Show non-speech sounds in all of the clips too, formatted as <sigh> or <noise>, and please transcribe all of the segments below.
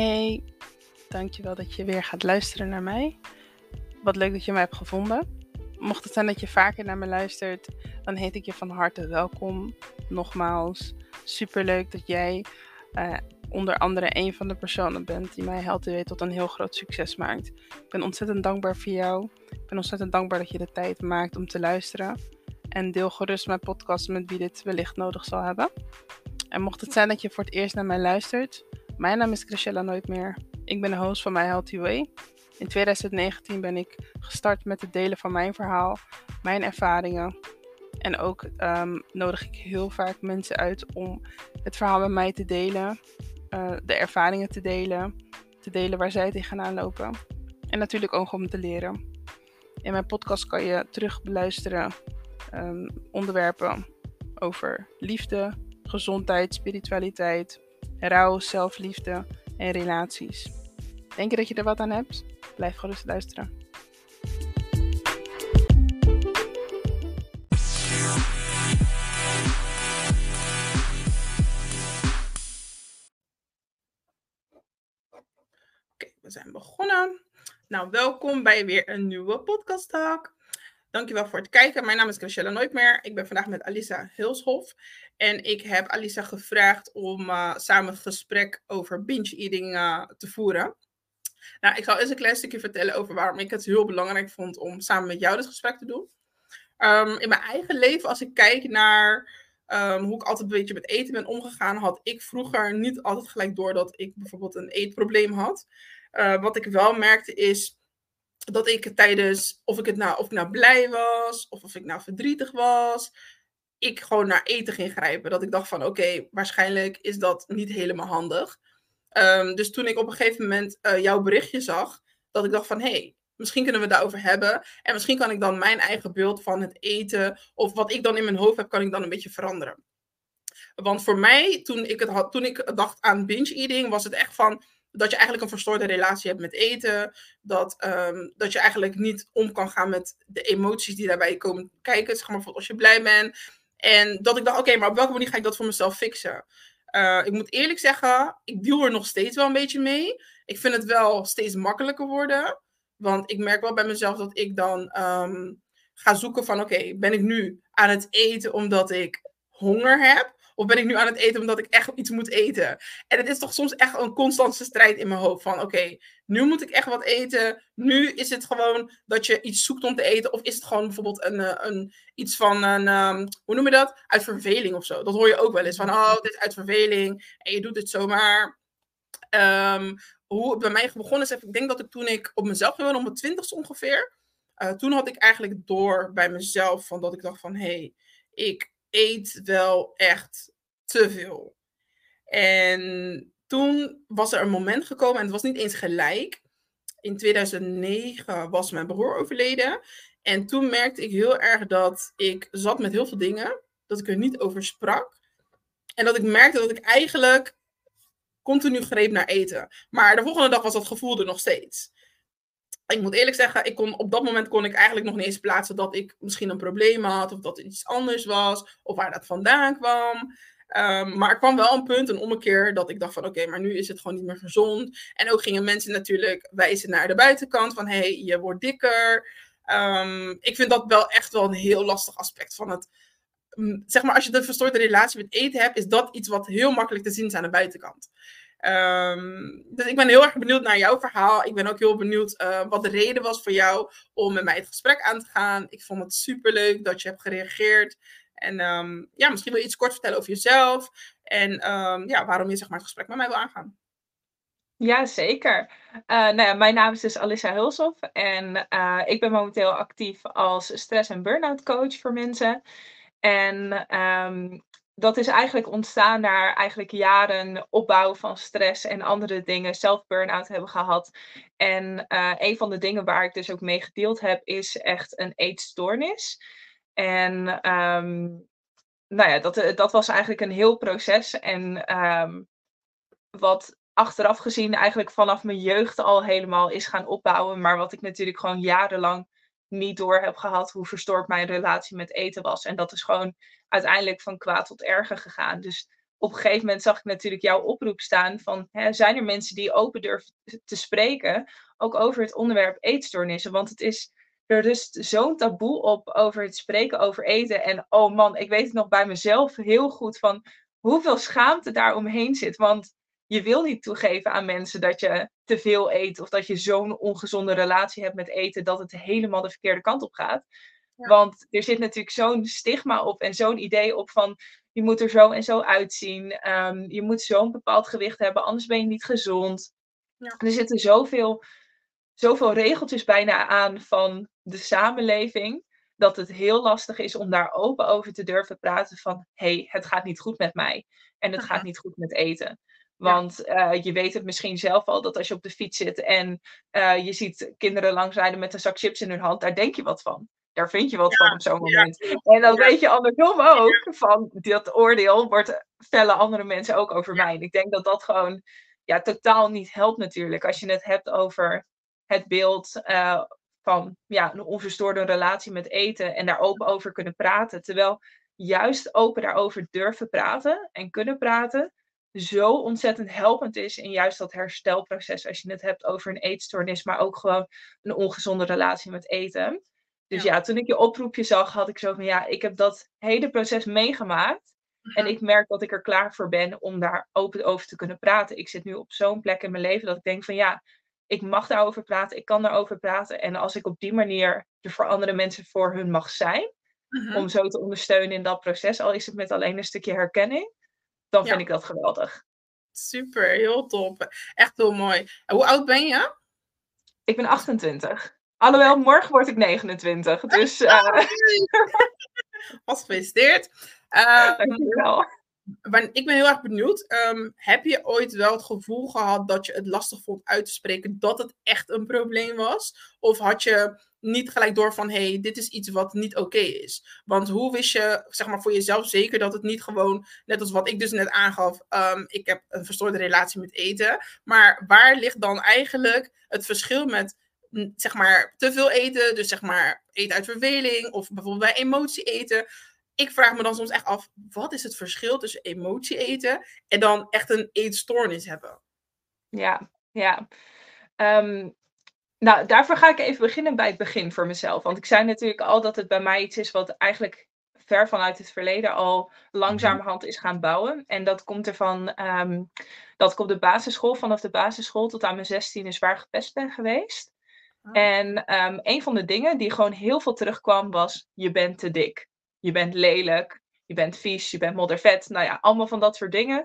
Hey, dankjewel dat je weer gaat luisteren naar mij. Wat leuk dat je mij hebt gevonden. Mocht het zijn dat je vaker naar me luistert, dan heet ik je van harte welkom. Nogmaals, superleuk dat jij uh, onder andere een van de personen bent die mij helpt tot een heel groot succes maakt. Ik ben ontzettend dankbaar voor jou. Ik ben ontzettend dankbaar dat je de tijd maakt om te luisteren. En deel gerust mijn podcast met wie dit wellicht nodig zal hebben. En mocht het zijn dat je voor het eerst naar mij luistert, mijn naam is Chrisella Nooit meer. Ik ben de host van My Healthy Way. In 2019 ben ik gestart met het delen van mijn verhaal, mijn ervaringen. En ook um, nodig ik heel vaak mensen uit om het verhaal met mij te delen, uh, de ervaringen te delen, te delen waar zij tegenaan lopen. En natuurlijk ook om te leren. In mijn podcast kan je terug beluisteren um, onderwerpen over liefde, gezondheid, spiritualiteit, rouw, zelfliefde en relaties. Denk je dat je er wat aan hebt? Blijf gerust luisteren. Oké, we zijn begonnen. Nou, welkom bij weer een nieuwe podcast talk. Dankjewel voor het kijken. Mijn naam is Chriselle Nooitmeer. Ik ben vandaag met Alisa Hilshof. En ik heb Alisa gevraagd om uh, samen een gesprek over binge-eating uh, te voeren. Nou, ik zal eens een klein stukje vertellen over waarom ik het heel belangrijk vond om samen met jou dit gesprek te doen. Um, in mijn eigen leven, als ik kijk naar um, hoe ik altijd een beetje met eten ben omgegaan, had ik vroeger niet altijd gelijk door dat ik bijvoorbeeld een eetprobleem had. Uh, wat ik wel merkte is dat ik tijdens, of ik, het nou, of ik nou blij was, of of ik nou verdrietig was, ik gewoon naar eten ging grijpen. Dat ik dacht van, oké, waarschijnlijk is dat niet helemaal handig. Um, dus toen ik op een gegeven moment uh, jouw berichtje zag, dat ik dacht van, hé, hey, misschien kunnen we het daarover hebben. En misschien kan ik dan mijn eigen beeld van het eten, of wat ik dan in mijn hoofd heb, kan ik dan een beetje veranderen. Want voor mij, toen ik, het had, toen ik dacht aan binge eating, was het echt van, dat je eigenlijk een verstoorde relatie hebt met eten. Dat, um, dat je eigenlijk niet om kan gaan met de emoties die daarbij komen kijken. Zeg maar als je blij bent. En dat ik dacht, oké, maar op welke manier ga ik dat voor mezelf fixen? Uh, ik moet eerlijk zeggen, ik deal er nog steeds wel een beetje mee. Ik vind het wel steeds makkelijker worden. Want ik merk wel bij mezelf dat ik dan um, ga zoeken van, oké, ben ik nu aan het eten omdat ik honger heb? Of ben ik nu aan het eten omdat ik echt iets moet eten? En het is toch soms echt een constante strijd in mijn hoofd. Van oké, nu moet ik echt wat eten. Nu is het gewoon dat je iets zoekt om te eten. Of is het gewoon bijvoorbeeld een, eh, een, iets van een, um, hoe noem je dat? Uit verveling of zo. Dat hoor je ook wel eens. Van oh, dit is uit verveling. En je doet het zomaar. Um, hoe het bij mij begonnen is, ik denk dat ik toen ik op mezelf ben, om mijn twintigste ongeveer. Uh, toen had ik eigenlijk door bij mezelf van dat ik dacht van hé, hey, ik eet wel echt te veel. En toen was er een moment gekomen, en het was niet eens gelijk. In 2009 was mijn broer overleden. En toen merkte ik heel erg dat ik zat met heel veel dingen, dat ik er niet over sprak. En dat ik merkte dat ik eigenlijk continu greep naar eten. Maar de volgende dag was dat gevoel er nog steeds ik moet eerlijk zeggen, ik kon, op dat moment kon ik eigenlijk nog niet eens plaatsen dat ik misschien een probleem had, of dat het iets anders was, of waar dat vandaan kwam. Um, maar er kwam wel een punt, een ommekeer, dat ik dacht van oké, maar nu is het gewoon niet meer gezond. En ook gingen mensen natuurlijk wijzen naar de buitenkant van hé, hey, je wordt dikker. Um, ik vind dat wel echt wel een heel lastig aspect van het. Zeg maar, als je de verstoorde relatie met eten hebt, is dat iets wat heel makkelijk te zien is aan de buitenkant. Um, dus ik ben heel erg benieuwd naar jouw verhaal. Ik ben ook heel benieuwd uh, wat de reden was voor jou om met mij het gesprek aan te gaan. Ik vond het super leuk dat je hebt gereageerd. En um, ja, misschien wil je iets kort vertellen over jezelf. En um, ja, waarom je zeg maar, het gesprek met mij wil aangaan. Ja, zeker. Uh, nou mijn naam is dus Alissa Hulshoff. En uh, ik ben momenteel actief als stress- en burn-out coach voor mensen. En dat is eigenlijk ontstaan na eigenlijk jaren opbouw van stress en andere dingen, zelf burn-out hebben gehad. En uh, een van de dingen waar ik dus ook mee gedeeld heb, is echt een eetstoornis. En um, nou ja, dat, eh, dat was eigenlijk een heel proces. En um, wat achteraf gezien eigenlijk vanaf mijn jeugd al helemaal is gaan opbouwen. Maar wat ik natuurlijk gewoon jarenlang niet door heb gehad hoe verstoord mijn relatie met eten was. En dat is gewoon uiteindelijk van kwaad tot erger gegaan. Dus op een gegeven moment zag ik natuurlijk jouw oproep staan van, hè, zijn er mensen die open durven te spreken, ook over het onderwerp eetstoornissen? Want het is, er rust zo'n taboe op over het spreken over eten. En oh man, ik weet het nog bij mezelf heel goed van hoeveel schaamte daar omheen zit. Want je wil niet toegeven aan mensen dat je te veel eet of dat je zo'n ongezonde relatie hebt met eten dat het helemaal de verkeerde kant op gaat. Want er zit natuurlijk zo'n stigma op en zo'n idee op van je moet er zo en zo uitzien. Um, je moet zo'n bepaald gewicht hebben, anders ben je niet gezond. Ja. Er zitten zoveel, zoveel regeltjes bijna aan van de samenleving. Dat het heel lastig is om daar open over te durven praten van hé, hey, het gaat niet goed met mij. En het gaat niet goed met eten. Want uh, je weet het misschien zelf al dat als je op de fiets zit en uh, je ziet kinderen langsrijden met een zak chips in hun hand, daar denk je wat van daar vind je wat van op zo'n moment. En dan weet je andersom ook van dat oordeel wordt vellen andere mensen ook over mij. En ik denk dat dat gewoon ja, totaal niet helpt natuurlijk. Als je het hebt over het beeld uh, van ja, een onverstoorde relatie met eten en daar open over kunnen praten. Terwijl juist open daarover durven praten en kunnen praten zo ontzettend helpend is in juist dat herstelproces. Als je het hebt over een eetstoornis, maar ook gewoon een ongezonde relatie met eten. Dus ja. toen ik je oproepje zag, had ik zo van ja, ik heb dat hele proces meegemaakt. En mhm. ik merk dat ik er klaar voor ben om daar open over te kunnen praten. Ik zit nu op zo'n plek in mijn leven dat ik denk van ja, ik mag daarover praten, ik kan daarover praten. En als ik op die manier er voor andere mensen voor hun mag zijn, mhm. om zo te ondersteunen in dat proces, al is het met alleen een stukje herkenning, dan vind ik dat geweldig. Super, heel top. Echt heel mooi. hoe oud ben je? Ik ben 28. Alhoewel, morgen word ik 29. Dus. Uh... Gefeliciteerd. Uh, Dankjewel. Ik ben heel erg benieuwd. Um, heb je ooit wel het gevoel gehad dat je het lastig vond uit te spreken dat het echt een probleem was? Of had je niet gelijk door van hé, hey, dit is iets wat niet oké is? Want hoe wist je, zeg maar, voor jezelf zeker dat het niet gewoon, net als wat ik dus net aangaf, um, ik heb een verstoorde relatie met eten. Maar waar ligt dan eigenlijk het verschil met zeg maar, te veel eten, dus zeg maar eten uit verveling of bijvoorbeeld bij emotie eten. Ik vraag me dan soms echt af, wat is het verschil tussen emotie eten en dan echt een eetstoornis hebben? Ja, ja. Ehm, nou, daarvoor ga ik even beginnen bij het begin voor mezelf. Want ik zei natuurlijk al dat het bij mij iets is wat eigenlijk ver vanuit het verleden al langzamerhand is gaan bouwen. En dat komt ervan um, dat ik op de basisschool, vanaf de basisschool tot aan mijn 16 zwaar gepest ben geweest. Oh. En um, een van de dingen die gewoon heel veel terugkwam was: je bent te dik, je bent lelijk, je bent vies, je bent moddervet. Nou ja, allemaal van dat soort dingen.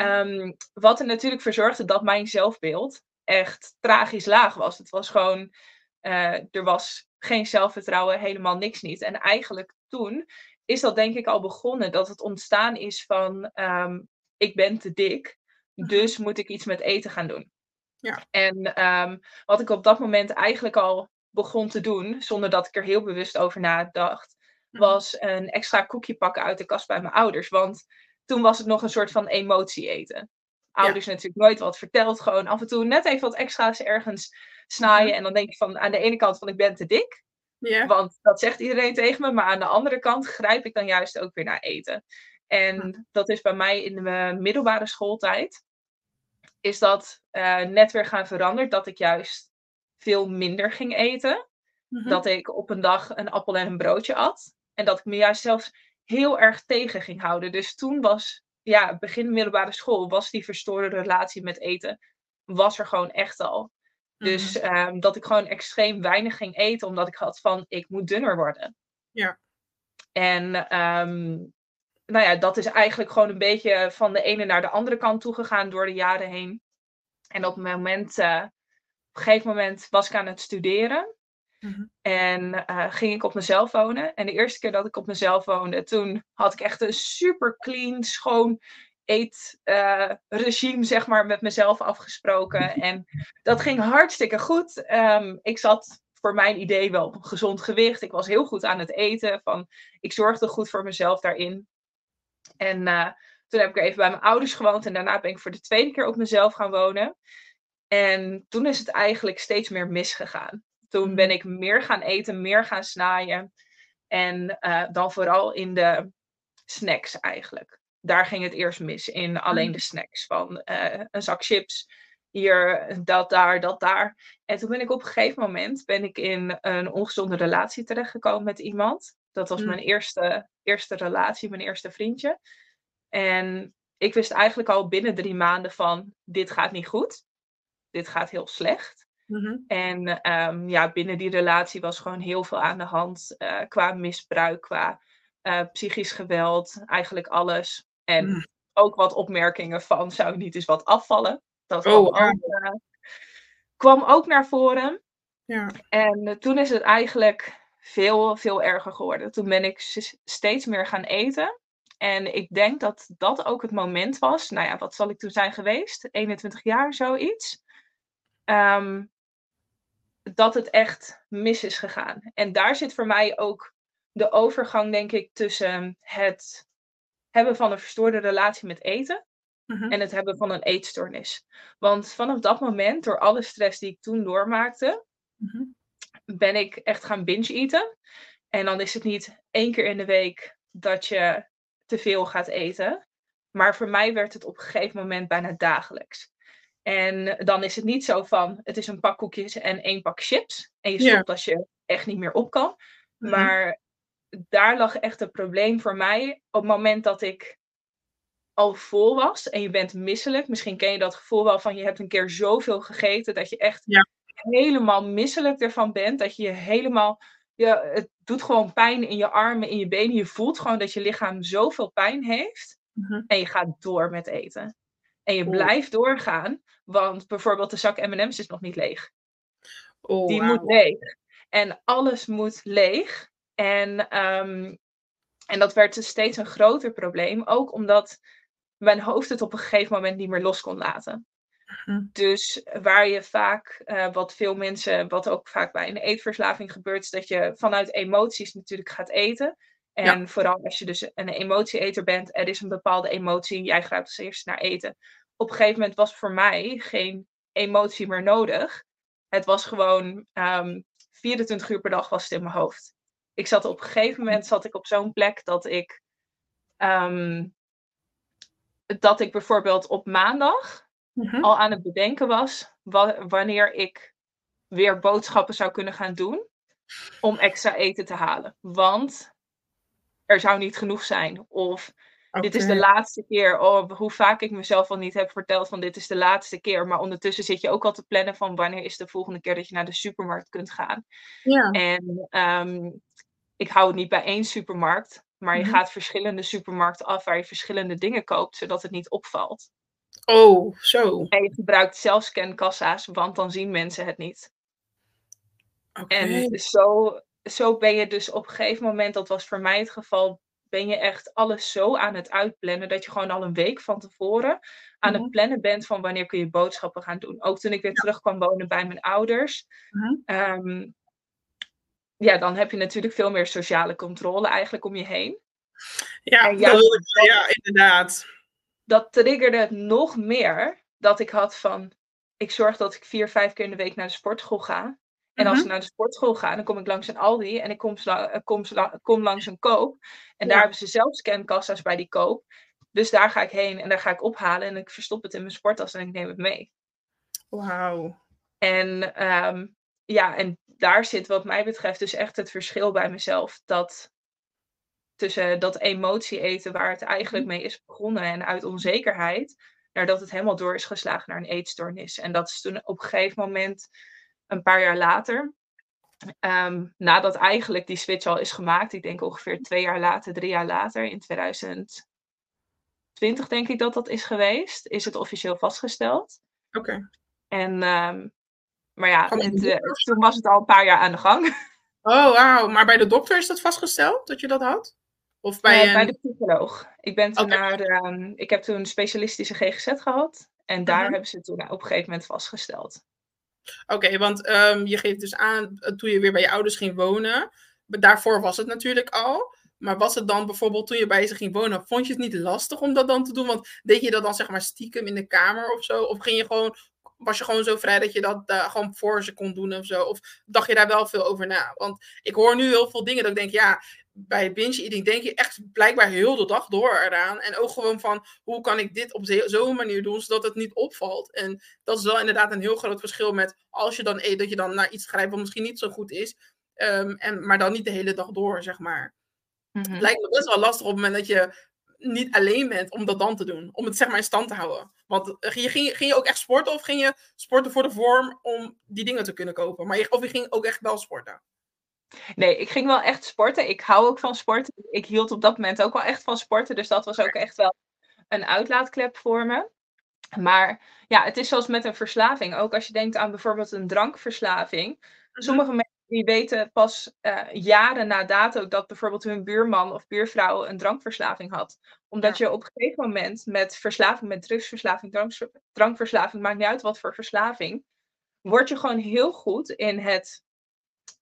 Um, wat er natuurlijk voor zorgde dat mijn zelfbeeld echt tragisch laag was. Het was gewoon, uh, er was geen zelfvertrouwen, helemaal niks niet. En eigenlijk toen is dat denk ik al begonnen, dat het ontstaan is van: um, ik ben te dik, dus moet ik iets met eten gaan doen. Ja. En ehm, wat ik op dat moment eigenlijk al begon te doen, zonder dat ik er heel bewust over nadacht, mhm. was een extra koekje pakken uit de kast bij mijn ouders. Want toen was het nog een soort van emotie eten. Ouders natuurlijk nooit wat verteld, gewoon af en toe net even wat extra's ergens snaaien. Mhm. En dan denk je van aan de ene kant van ik ben te dik. Ja. Want dat zegt iedereen tegen me. Maar aan de andere kant grijp ik dan juist ook weer naar eten. En dat is bij mij in de middelbare schooltijd is dat uh, net weer gaan veranderen. Dat ik juist veel minder ging eten. Mhm. Dat ik op een dag een appel en een broodje at. En dat ik me juist zelfs heel erg tegen ging houden. Dus toen was, ja, begin middelbare school, was die verstoorde relatie met eten, was er gewoon echt al. Dus mhm. ehm, dat ik gewoon extreem weinig ging eten, omdat ik had van, ik moet dunner worden. Ja. En um, nou ja, dat is eigenlijk gewoon een beetje van de ene naar de andere kant toe gegaan door de jaren heen. En op een moment, uh, op een gegeven moment was ik aan het studeren. Mhm. En uh, ging ik op mezelf wonen. En de eerste keer dat ik op mezelf woonde, toen had ik echt een super clean, schoon eetregime, uh, zeg maar, met mezelf afgesproken. <laughs> En dat ging hartstikke goed. Um, ik zat voor mijn idee wel op een gezond gewicht. Ik was heel goed aan het eten. Van, ik zorgde goed voor mezelf daarin. En uh, toen heb ik er even bij mijn ouders gewoond en daarna ben ik voor de tweede keer op mezelf gaan wonen. En toen is het eigenlijk steeds meer misgegaan. Toen ben ik meer gaan eten, meer gaan snaaien. En uh, dan vooral in de snacks eigenlijk. daar ging het eerst mis in alleen Mhm. de snacks. Van eh, een zak chips, hier, dat daar, dat daar. En toen ben ik op een gegeven moment ben ik in een ongezonde relatie terechtgekomen met iemand. Dat was Mm. mijn eerste, eerste relatie, mijn eerste vriendje. En ik wist eigenlijk al binnen drie maanden van, dit gaat niet goed. Dit gaat heel slecht. Mhm. En ehm, ja, binnen die relatie was gewoon heel veel aan de hand. eh, qua misbruik, qua eh, psychisch geweld, eigenlijk alles. En Mm. ook wat opmerkingen van, zou niet eens wat afvallen? Dat Oh, kwam, ook, kwam ook naar voren. Ja. En toen is het eigenlijk veel, veel erger geworden. Toen ben ik steeds meer gaan eten. En ik denk dat dat ook het moment was. Nou ja, wat zal ik toen zijn geweest? 21 jaar, zoiets. Ehm, dat het echt mis is gegaan. En daar zit voor mij ook de overgang, denk ik, tussen het hebben van een verstoorde relatie met eten Mhm. en het hebben van een eetstoornis. Want vanaf dat moment, door alle stress die ik toen doormaakte, Mhm. Ben ik echt gaan binge-eten. En dan is het niet één keer in de week dat je te veel gaat eten. Maar voor mij werd het op een gegeven moment bijna dagelijks. En dan is het niet zo van, het is een pak koekjes en één pak chips. En je Ja. stopt als je echt niet meer op kan. Mhm. Maar daar lag echt het probleem voor mij. Op het moment dat ik al vol was en je bent misselijk. Misschien ken je dat gevoel wel van je hebt een keer zoveel gegeten dat je echt Ja. Helemaal misselijk ervan bent. Dat je je helemaal, ja, het doet gewoon pijn in je armen, in je benen. Je voelt gewoon dat je lichaam zoveel pijn heeft. Mhm. En je gaat door met eten. En je blijft doorgaan, want bijvoorbeeld de zak M&M's is nog niet leeg. Oh, Die moet leeg. En alles moet leeg. En, ehm, en dat werd dus steeds een groter probleem. Ook omdat mijn hoofd het op een gegeven moment niet meer los kon laten. Mhm. Dus waar je vaak, eh, wat veel mensen, wat ook vaak bij een eetverslaving gebeurt, is dat je vanuit emoties natuurlijk gaat eten. En vooral als je dus een emotieeter bent, er is een bepaalde emotie, jij grijpt als eerste naar eten. Op een gegeven moment was voor mij geen emotie meer nodig. Het was gewoon ehm 24 uur per dag was het in mijn hoofd. Ik zat op een gegeven moment zat ik op zo'n plek dat ik ehm, dat ik bijvoorbeeld op maandag Mhm. al aan het bedenken was wa- wanneer ik weer boodschappen zou kunnen gaan doen om extra eten te halen. Want er zou niet genoeg zijn. Of dit is de laatste keer. Oh, hoe vaak ik mezelf al niet heb verteld van dit is de laatste keer. Maar ondertussen zit je ook al te plannen van wanneer is de volgende keer dat je naar de supermarkt kunt gaan. Ja. En ehm, ik hou het niet bij één supermarkt. Maar je Mhm. gaat verschillende supermarkten af waar je verschillende dingen koopt, zodat het niet opvalt. Oh, zo. En je gebruikt zelfscankassa's, want dan zien mensen het niet. En zo, zo ben je dus op een gegeven moment, dat was voor mij het geval, ben je echt alles zo aan het uitplannen dat je gewoon al een week van tevoren aan Mhm. het plannen bent van wanneer kun je boodschappen gaan doen. Ook toen ik weer terug kwam wonen bij mijn ouders. Mhm. ehm, ja, dan heb je natuurlijk veel meer sociale controle eigenlijk om je heen. Ja, dat- ja, inderdaad. Dat triggerde het nog meer dat ik had van, ik zorg dat ik vier, vijf keer in de week naar de sportschool ga. En als Mhm. ik naar de sportschool ga, dan kom ik langs een Aldi en ik kom, eh, kom, kom langs een koop. En Ja. daar hebben ze zelf scankassa's bij die koop. Dus daar ga ik heen en daar ga ik ophalen en ik verstop het in mijn sporttas en ik neem het mee. Wauw. En ehm, ja, en daar zit wat mij betreft dus echt het verschil bij mezelf. Dat tussen dat emotie eten waar het eigenlijk mee is begonnen en uit onzekerheid, naar dat het helemaal door is geslagen naar een eetstoornis. En dat is toen op een gegeven moment, een paar jaar later, ehm, nadat eigenlijk die switch al is gemaakt, ik denk ongeveer twee jaar later, drie jaar later, in 2020 denk ik dat dat is geweest, is het officieel vastgesteld. Oké. En, ehm, maar ja, het, eh, toen was het al een paar jaar aan de gang. <laughs> Oh, wauw. Maar bij de dokter is dat vastgesteld dat je dat had? Of bij Eh, een... bij de psycholoog. Ik, ben toen Oké. naar, ehm, ik heb toen specialistische GGZ gehad. En daar Mhm. hebben ze toen op een gegeven moment vastgesteld. Oké, want ehm, je geeft dus aan eh, toen je weer bij je ouders ging wonen. Daarvoor was het natuurlijk al. Maar was het dan bijvoorbeeld toen je bij ze ging wonen, vond je het niet lastig om dat dan te doen? Want deed je dat dan zeg maar stiekem in de kamer of zo? Of ging je gewoon was je gewoon zo vrij dat je dat uh, gewoon voor ze kon doen of zo? Of dacht je daar wel veel over na? Want ik hoor nu heel veel dingen dat ik denk, ja, bij binge eating denk je echt blijkbaar heel de dag door eraan. En ook gewoon van, hoe kan ik dit op zo'n manier doen, zodat het niet opvalt? En dat is wel inderdaad een heel groot verschil met als je dan eet, dat je dan naar iets grijpt wat misschien niet zo goed is. Um, en, maar dan niet de hele dag door, zeg maar. Mm Het lijkt me best wel lastig op het moment dat je niet alleen bent om dat dan te doen. Om het zeg maar in stand te houden. Want eh, ging je, ging je ook echt sporten of ging je sporten voor de vorm om die dingen te kunnen kopen? Maar je, of je ging ook echt wel sporten? Nee, ik ging wel echt sporten. Ik hou ook van sporten. Ik hield op dat moment ook wel echt van sporten. Dus dat was ook echt wel een uitlaatklep voor me. Maar ja, het is zoals met een verslaving. Ook als je denkt aan bijvoorbeeld een drankverslaving. Mhm. Sommige mensen die weten pas uh, jaren na dato dat bijvoorbeeld hun buurman of buurvrouw een drankverslaving had. Omdat je op een gegeven moment met verslaving, met drugsverslaving, drankverslaving, maakt niet uit wat voor verslaving, word je gewoon heel goed in het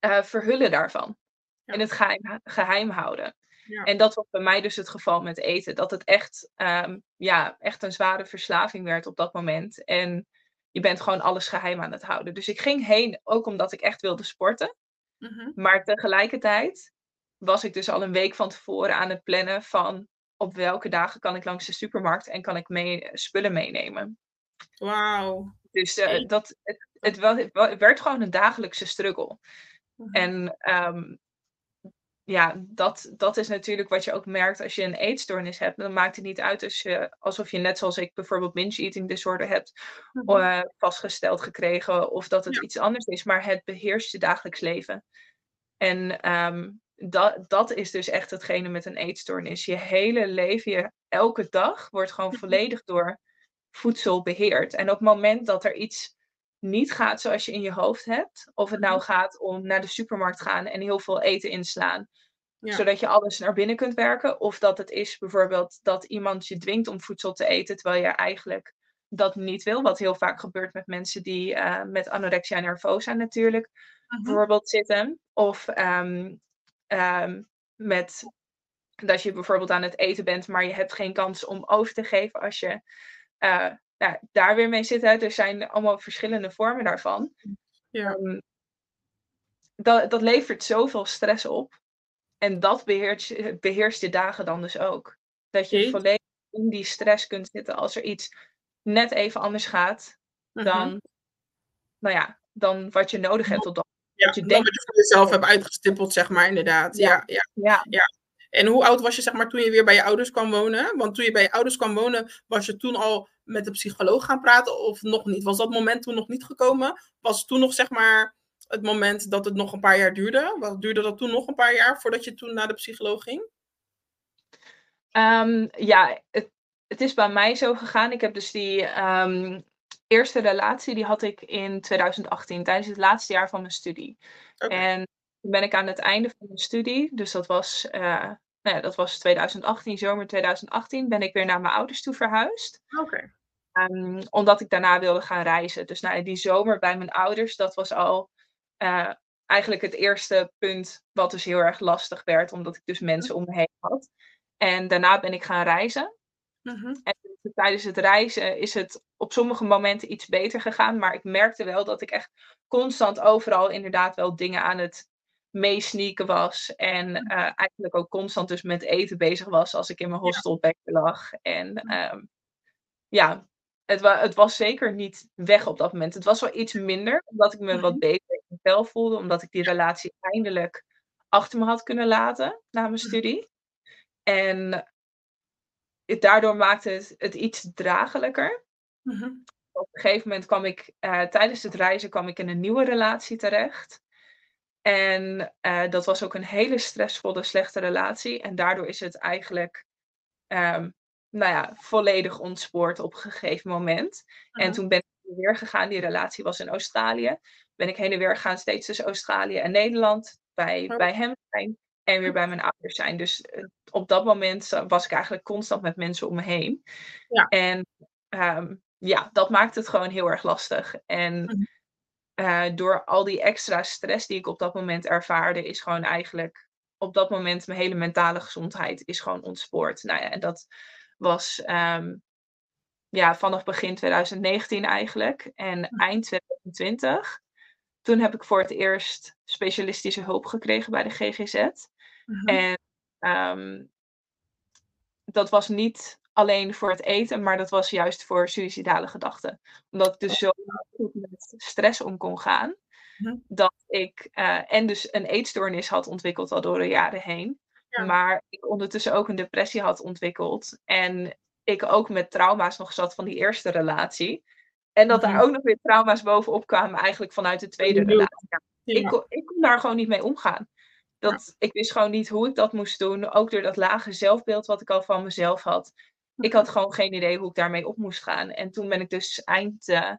uh, verhullen daarvan. In het geheim, geheim houden. Ja. En dat was bij mij dus het geval met eten. Dat het echt, um, ja, echt een zware verslaving werd op dat moment. En je bent gewoon alles geheim aan het houden. Dus ik ging heen ook omdat ik echt wilde sporten. Mm-hmm. Maar tegelijkertijd was ik dus al een week van tevoren aan het plannen van op welke dagen kan ik langs de supermarkt en kan ik mee, spullen meenemen. Wauw. Dus uh, dat, het, het, het, werd gewoon een dagelijkse struggle. Mm-hmm. En um, ja, dat, dat is natuurlijk wat je ook merkt als je een eetstoornis hebt. Dan maakt het niet uit als je, alsof je net zoals ik bijvoorbeeld binge eating disorder hebt uh, vastgesteld gekregen of dat het iets anders is, maar het beheerst je dagelijks leven. En um, dat, dat is dus echt hetgene met een eetstoornis. Je hele leven, je, elke dag wordt gewoon volledig door voedsel beheerd. En op het moment dat er iets niet gaat zoals je in je hoofd hebt. Of het nou mhm. gaat om naar de supermarkt gaan en heel veel eten inslaan. Zodat je alles naar binnen kunt werken. Of dat het is bijvoorbeeld dat iemand je dwingt om voedsel te eten. Terwijl je eigenlijk dat niet wil. Wat heel vaak gebeurt met mensen die uh, met anorexia nervosa natuurlijk mhm. bijvoorbeeld zitten. Of um, um, met dat je bijvoorbeeld aan het eten bent, maar je hebt geen kans om over te geven als je uh, nou, daar weer mee zitten. Er zijn allemaal verschillende vormen daarvan. Ja. Um, dat, dat levert zoveel stress op. En dat beheerst, beheerst je dagen dan dus ook. Dat je volledig in die stress kunt zitten als er iets net even anders gaat mhm. dan, nou ja, dan wat je nodig hebt op dat ja, je denkt... je voor jezelf hebt uitgestippeld, zeg maar, inderdaad. Ja. Ja, ja. ja. En hoe oud was je, zeg maar, toen je weer bij je ouders kwam wonen? Want toen je bij je ouders kwam wonen, was je toen al met de psycholoog gaan praten of nog niet? Was dat moment toen nog niet gekomen? Was toen nog, zeg maar, het moment dat het nog een paar jaar duurde? Wat duurde dat toen nog een paar jaar voordat je toen naar de psycholoog ging? Um, ja, het, het, is bij mij zo gegaan. Ik heb dus die um, eerste relatie, die had ik in 2018, tijdens het laatste jaar van mijn studie. Okay. En toen ben ik aan het einde van mijn studie, dus dat was, uh, nou ja, dat was 2018, zomer 2018, ben ik weer naar mijn ouders toe verhuisd. Oké. Um, omdat ik daarna wilde gaan reizen. Dus nou, die zomer bij mijn ouders, dat was al uh, eigenlijk het eerste punt wat dus heel erg lastig werd, omdat ik dus mensen om me heen had. En daarna ben ik gaan reizen. Mm-hmm. En tijdens het reizen is het op sommige momenten iets beter gegaan, maar ik merkte wel dat ik echt constant overal inderdaad wel dingen aan het meesneaken was. En uh, eigenlijk ook constant dus met eten bezig was als ik in mijn hostelbekje lag. En um, ja, het, wa het, was zeker niet weg op dat moment. Het was wel iets minder, omdat ik me wat mhm. beter in mijn vel voelde. Omdat ik die relatie eindelijk achter me had kunnen laten na mijn mhm. studie. En het, daardoor maakte het, het iets dragelijker. Mhm. Op een gegeven moment kwam ik, uh, tijdens het reizen kwam ik in een nieuwe relatie terecht. En uh, dat was ook een hele stressvolle, slechte relatie. En daardoor is het eigenlijk um, nou ja, volledig ontspoord op een gegeven moment. En toen ben ik weer gegaan, die relatie was in Australië. Ben ik heen en weer gegaan, steeds tussen Australië en Nederland. Bij, bij hem zijn en weer bij mijn ouders zijn. Dus uh, op dat moment was ik eigenlijk constant met mensen om me heen. Ja. En um, ja, dat maakt het gewoon heel erg lastig. En mhm. Uh, door al die extra stress die ik op dat moment ervaarde, is gewoon eigenlijk op dat moment mijn hele mentale gezondheid is gewoon ontspoord. Nou ja, en dat was um, ja, vanaf begin 2019 eigenlijk. En eind 2020, toen heb ik voor het eerst specialistische hulp gekregen bij de GGZ. Mhm. En ehm, dat was niet alleen voor het eten, maar dat was juist voor suïcidale gedachten. Omdat ik dus zo goed met stress om kon gaan, Mhm. dat ik eh, en dus een eetstoornis had ontwikkeld al door de jaren heen. Ja. Maar ik ondertussen ook een depressie had ontwikkeld. En ik ook met trauma's nog zat van die eerste relatie. En dat Mhm. daar ook nog weer trauma's bovenop kwamen, eigenlijk vanuit de tweede relatie. Ik, kon, ik kon daar gewoon niet mee omgaan. Dat, Ik wist gewoon niet hoe ik dat moest doen. Ook door dat lage zelfbeeld wat ik al van mezelf had. Ik had gewoon geen idee hoe ik daarmee op moest gaan. En toen ben ik dus eind, eh,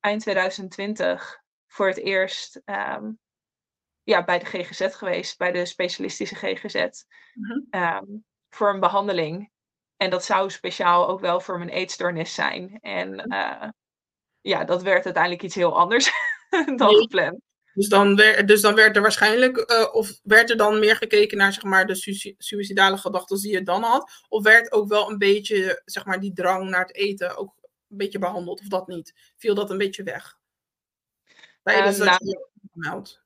eind 2020 voor het eerst ehm, ja, bij de GGZ geweest. Bij de specialistische GGZ. Mhm. ehm, voor een behandeling. En dat zou speciaal ook wel voor mijn eetstoornis zijn. En eh, ja, dat werd uiteindelijk iets heel anders <laughs> dan Nee. gepland. Dus dan, werd, dus dan werd er waarschijnlijk, eh, of werd er dan meer gekeken naar zeg maar, de sui- suïcidale gedachten die je dan had? Of werd ook wel een beetje zeg maar, die drang naar het eten ook een beetje behandeld, of dat niet? Viel dat een beetje weg? Tijdens dat nou, je je gemeld.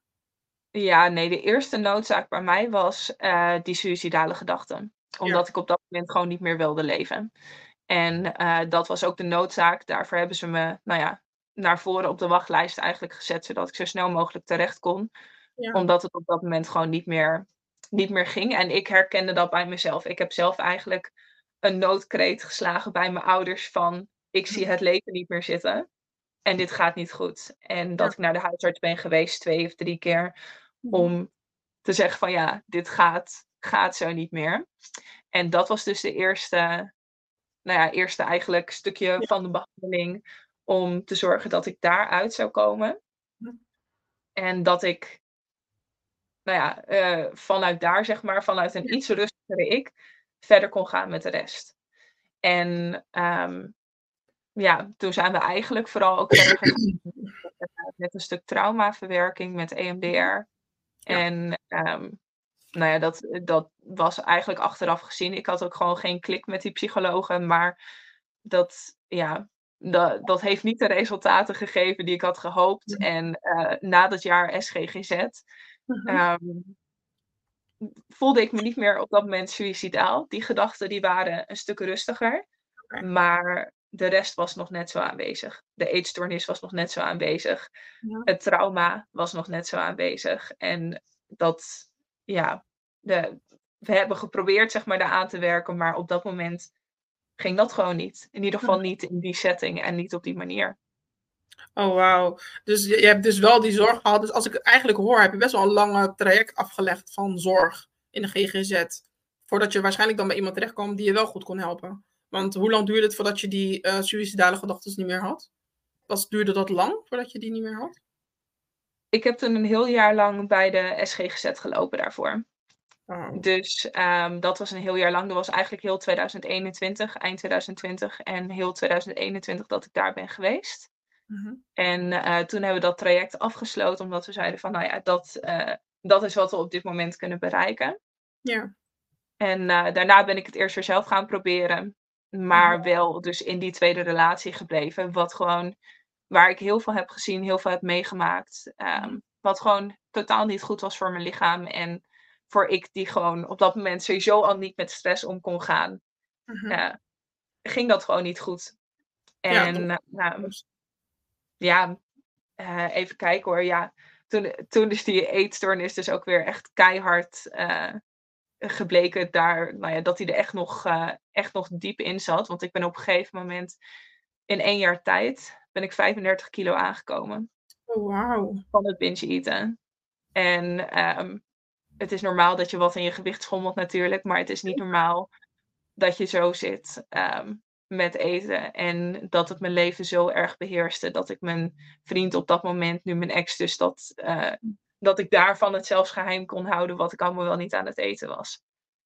Ja, nee, de eerste noodzaak bij mij was eh, die suïcidale gedachten. Omdat ik op dat moment gewoon niet meer wilde leven. En eh, dat was ook de noodzaak. Daarvoor hebben ze me, nou ja, naar voren op de wachtlijst eigenlijk gezet, zodat ik zo snel mogelijk terecht kon. Ja. Omdat het op dat moment gewoon niet meer, niet meer ging. En ik herkende dat bij mezelf. Ik heb zelf eigenlijk een noodkreet geslagen bij mijn ouders van ik zie het leven niet meer zitten. En dit gaat niet goed. En dat Ja. ik naar de huisarts ben geweest twee of drie keer Mhm. om te zeggen van ja, dit gaat, gaat zo niet meer. En dat was dus de eerste, nou ja, eerste eigenlijk stukje Ja. van de behandeling om te zorgen dat ik daaruit zou komen. Ja. En dat ik, nou ja, eh, vanuit daar zeg maar, vanuit een iets rustigere ik, verder kon gaan met de rest. En ehm, ja, toen zijn we eigenlijk vooral ook verder gegaan <clears throat> met- een stuk traumaverwerking met EMDR. En ehm, nou ja, dat, dat was eigenlijk achteraf gezien. Ik had ook gewoon geen klik met die psychologen, maar dat, ja, dat, dat heeft niet de resultaten gegeven die ik had gehoopt. En eh, na dat jaar SGGZ Mhm. ehm, voelde ik me niet meer op dat moment suïcidaal. Die gedachten die waren een stuk rustiger, maar de rest was nog net zo aanwezig. De eetstoornis was nog net zo aanwezig. Ja. Het trauma was nog net zo aanwezig. En dat, ja, de, we hebben geprobeerd zeg maar daar aan te werken, maar op dat moment ging dat gewoon niet. In ieder geval niet in die setting en niet op die manier. Oh, wauw. Dus je, je hebt dus wel die zorg gehad. Dus als ik het eigenlijk hoor, heb je best wel een lange traject afgelegd van zorg in de GGZ. Voordat je waarschijnlijk dan bij iemand terechtkwam die je wel goed kon helpen. Want hoe lang duurde het voordat je die eh suïcidale gedachten niet meer had? Was, duurde dat lang voordat je die niet meer had? Ik heb toen een heel jaar lang bij de SGGZ gelopen daarvoor. Wauw. Dus ehm, dat was een heel jaar lang. Dat was eigenlijk heel 2021, eind 2020 en heel 2021 dat ik daar ben geweest. Mhm. En eh, toen hebben we dat traject afgesloten, omdat we zeiden van, nou ja, dat, eh, dat is wat we op dit moment kunnen bereiken. Ja. En eh, daarna ben ik het eerst weer zelf gaan proberen, maar wel dus in die tweede relatie gebleven, wat gewoon, waar ik heel veel heb gezien, heel veel heb meegemaakt, ehm, wat gewoon totaal niet goed was voor mijn lichaam en voor ik die gewoon op dat moment sowieso al niet met stress om kon gaan, Mhm. ging dat gewoon niet goed. Ja, En eh, nou, ja, eh, even kijken hoor. Ja, toen, toen is die eetstoornis dus ook weer echt keihard eh, gebleken daar, nou ja, dat hij er echt nog, echt nog diep in zat. Want ik ben op een gegeven moment in één jaar tijd ben ik 35 kilo aangekomen Oh, wauw. van het binge eten. En ehm, het is normaal dat je wat in je gewicht schommelt natuurlijk, maar het is niet normaal dat je zo zit ehm, met eten. En dat het mijn leven zo erg beheerste dat ik mijn vriend op dat moment, nu mijn ex, dus dat, eh, dat ik daarvan het zelfs geheim kon houden wat ik allemaal wel niet aan het eten was.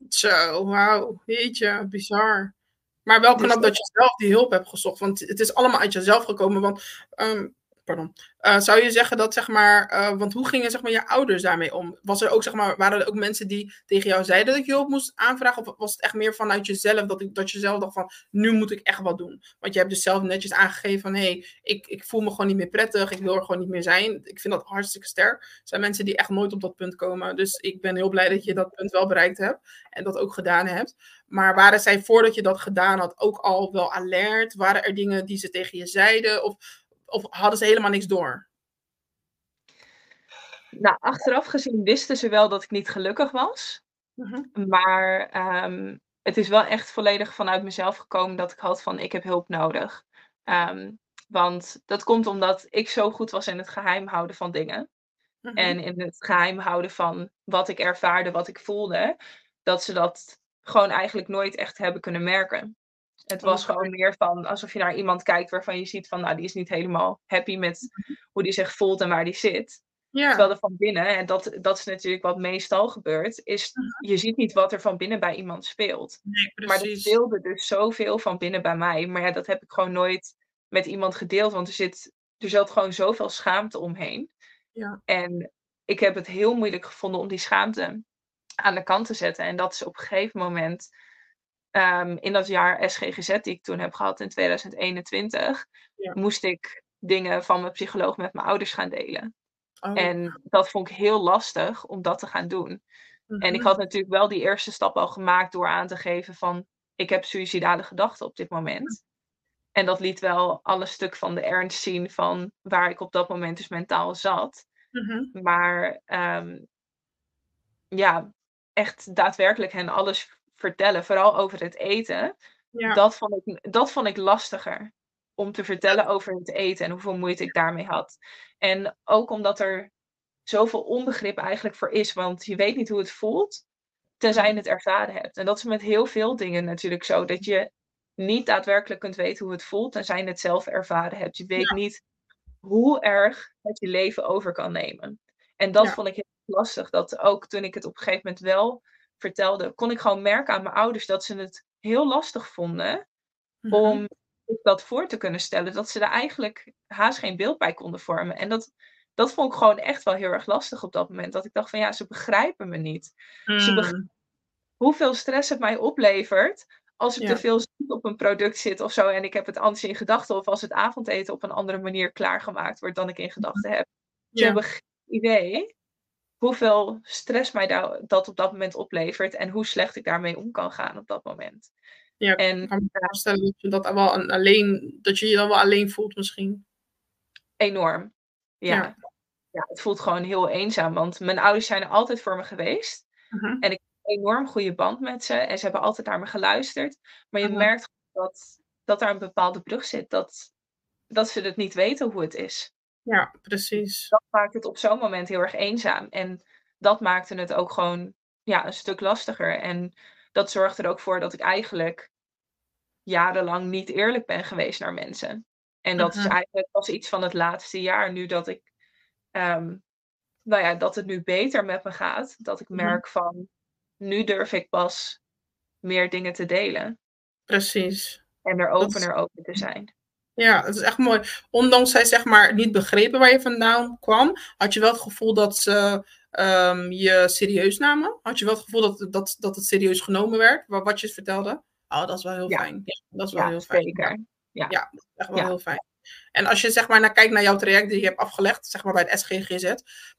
Zo, wauw. Jeetje, bizar. Maar wel Dus knap dat- dat je zelf die hulp hebt gezocht. Want het is allemaal uit jezelf gekomen. Want ehm, pardon. Uh, zou je zeggen dat, zeg maar, uh, want hoe gingen zeg maar, je ouders daarmee om? Was er ook, zeg maar, waren er ook mensen die tegen jou zeiden dat je hulp moest aanvragen? Of was het echt meer vanuit jezelf, dat, ik, dat je zelf dacht van, nu moet ik echt wat doen? Want je hebt dus zelf netjes aangegeven van, hé, hey, ik, ik voel me gewoon niet meer prettig, ik wil er gewoon niet meer zijn. Ik vind dat hartstikke sterk. Er zijn mensen die echt nooit op dat punt komen. Dus ik ben heel blij dat je dat punt wel bereikt hebt en dat ook gedaan hebt. Maar waren zij voordat je dat gedaan had ook al wel alert? Waren er dingen die ze tegen je zeiden? Of of hadden ze helemaal niks door? Nou, achteraf gezien wisten ze wel dat ik niet gelukkig was. Mhm. Maar um, het is wel echt volledig vanuit mezelf gekomen dat ik had van ik heb hulp nodig. Um, want dat komt omdat ik zo goed was in het geheim houden van dingen. Mhm. En in het geheim houden van wat ik ervaarde, wat ik voelde. Dat ze dat gewoon eigenlijk nooit echt hebben kunnen merken. Het was gewoon meer van alsof je naar iemand kijkt waarvan je ziet van, nou, die is niet helemaal happy met hoe die zich voelt en waar die zit. Ja. Terwijl er van binnen, en dat, dat is natuurlijk wat meestal gebeurt, is mhm. je ziet niet wat er van binnen bij iemand speelt. Nee, maar er speelde dus zoveel van binnen bij mij. Maar ja, dat heb ik gewoon nooit met iemand gedeeld, want er zit, er zat gewoon zoveel schaamte omheen. Ja. En ik heb het heel moeilijk gevonden om die schaamte aan de kant te zetten. En dat is op een gegeven moment Ehm, in dat jaar SGGZ die ik toen heb gehad in 2021, moest ik dingen van mijn psycholoog met mijn ouders gaan delen. Oh. En dat vond ik heel lastig om dat te gaan doen. En ik mhm. had natuurlijk wel die eerste stap al gemaakt door aan te geven van ik heb suïcidale gedachten op dit moment. En dat liet wel alle stuk van de ernst zien van waar ik op dat moment dus mentaal zat. Mhm. Maar ehm, ja, echt daadwerkelijk hen alles vertellen, vooral over het eten, dat, vond ik, dat vond ik lastiger. Om te vertellen over het eten en hoeveel moeite ik daarmee had. En ook omdat er zoveel onbegrip eigenlijk voor is, want je weet niet hoe het voelt, tenzij je het ervaren hebt. En dat is met heel veel dingen natuurlijk zo, dat je niet daadwerkelijk kunt weten hoe het voelt, tenzij je het zelf ervaren hebt. Je weet niet hoe erg het je leven over kan nemen. En dat vond ik heel lastig, dat ook toen ik het op een gegeven moment wel vertelde, kon ik gewoon merken aan mijn ouders dat ze het heel lastig vonden mhm. om dat voor te kunnen stellen. Dat ze er eigenlijk haast geen beeld bij konden vormen. En dat, dat vond ik gewoon echt wel heel erg lastig op dat moment. Dat ik dacht van ja, ze begrijpen me niet. Ze mm. Hoeveel stress het mij oplevert als ik te veel op een product zit of zo en ik heb het anders in gedachten. Of als het avondeten op een andere manier klaargemaakt wordt dan ik in gedachten heb. Ze hebben geen idee hoeveel stress mij dat op dat moment oplevert en hoe slecht ik daarmee om kan gaan op dat moment. Ja, en, ik kan me voorstellen dat je dat wel alleen, dat je je dan wel alleen voelt misschien. Enorm. Ja. ja. het voelt gewoon heel eenzaam, want mijn ouders zijn er altijd voor me geweest. Mhm. En ik heb een enorm goede band met ze en ze hebben altijd naar me geluisterd. Maar je mhm. merkt dat, dat daar een bepaalde brug zit, dat, dat ze het niet weten hoe het is. Ja, precies. Dat maakt het op zo'n moment heel erg eenzaam. En dat maakte het ook gewoon ja, een stuk lastiger. En dat zorgde er ook voor dat ik eigenlijk jarenlang niet eerlijk ben geweest naar mensen. En dat is mhm. eigenlijk pas iets van het laatste jaar, nu dat ik, um, nou ja, dat het nu beter met me gaat. Dat ik mhm. merk van, nu durf ik pas meer dingen te delen. Precies. En er opener over te zijn. Ja, het is echt mooi. Ondanks zij zeg maar niet begrepen waar je vandaan kwam, had je wel het gevoel dat ze um, je serieus namen? Had je wel het gevoel dat, dat, dat het serieus genomen werd, wat je vertelde? Oh, dat is wel heel fijn. Ja, dat is wel heel fijn. Zeker. Ja. ja, dat is echt wel heel fijn. En als je zeg maar naar kijkt naar jouw traject die je hebt afgelegd, zeg maar bij het SGGZ,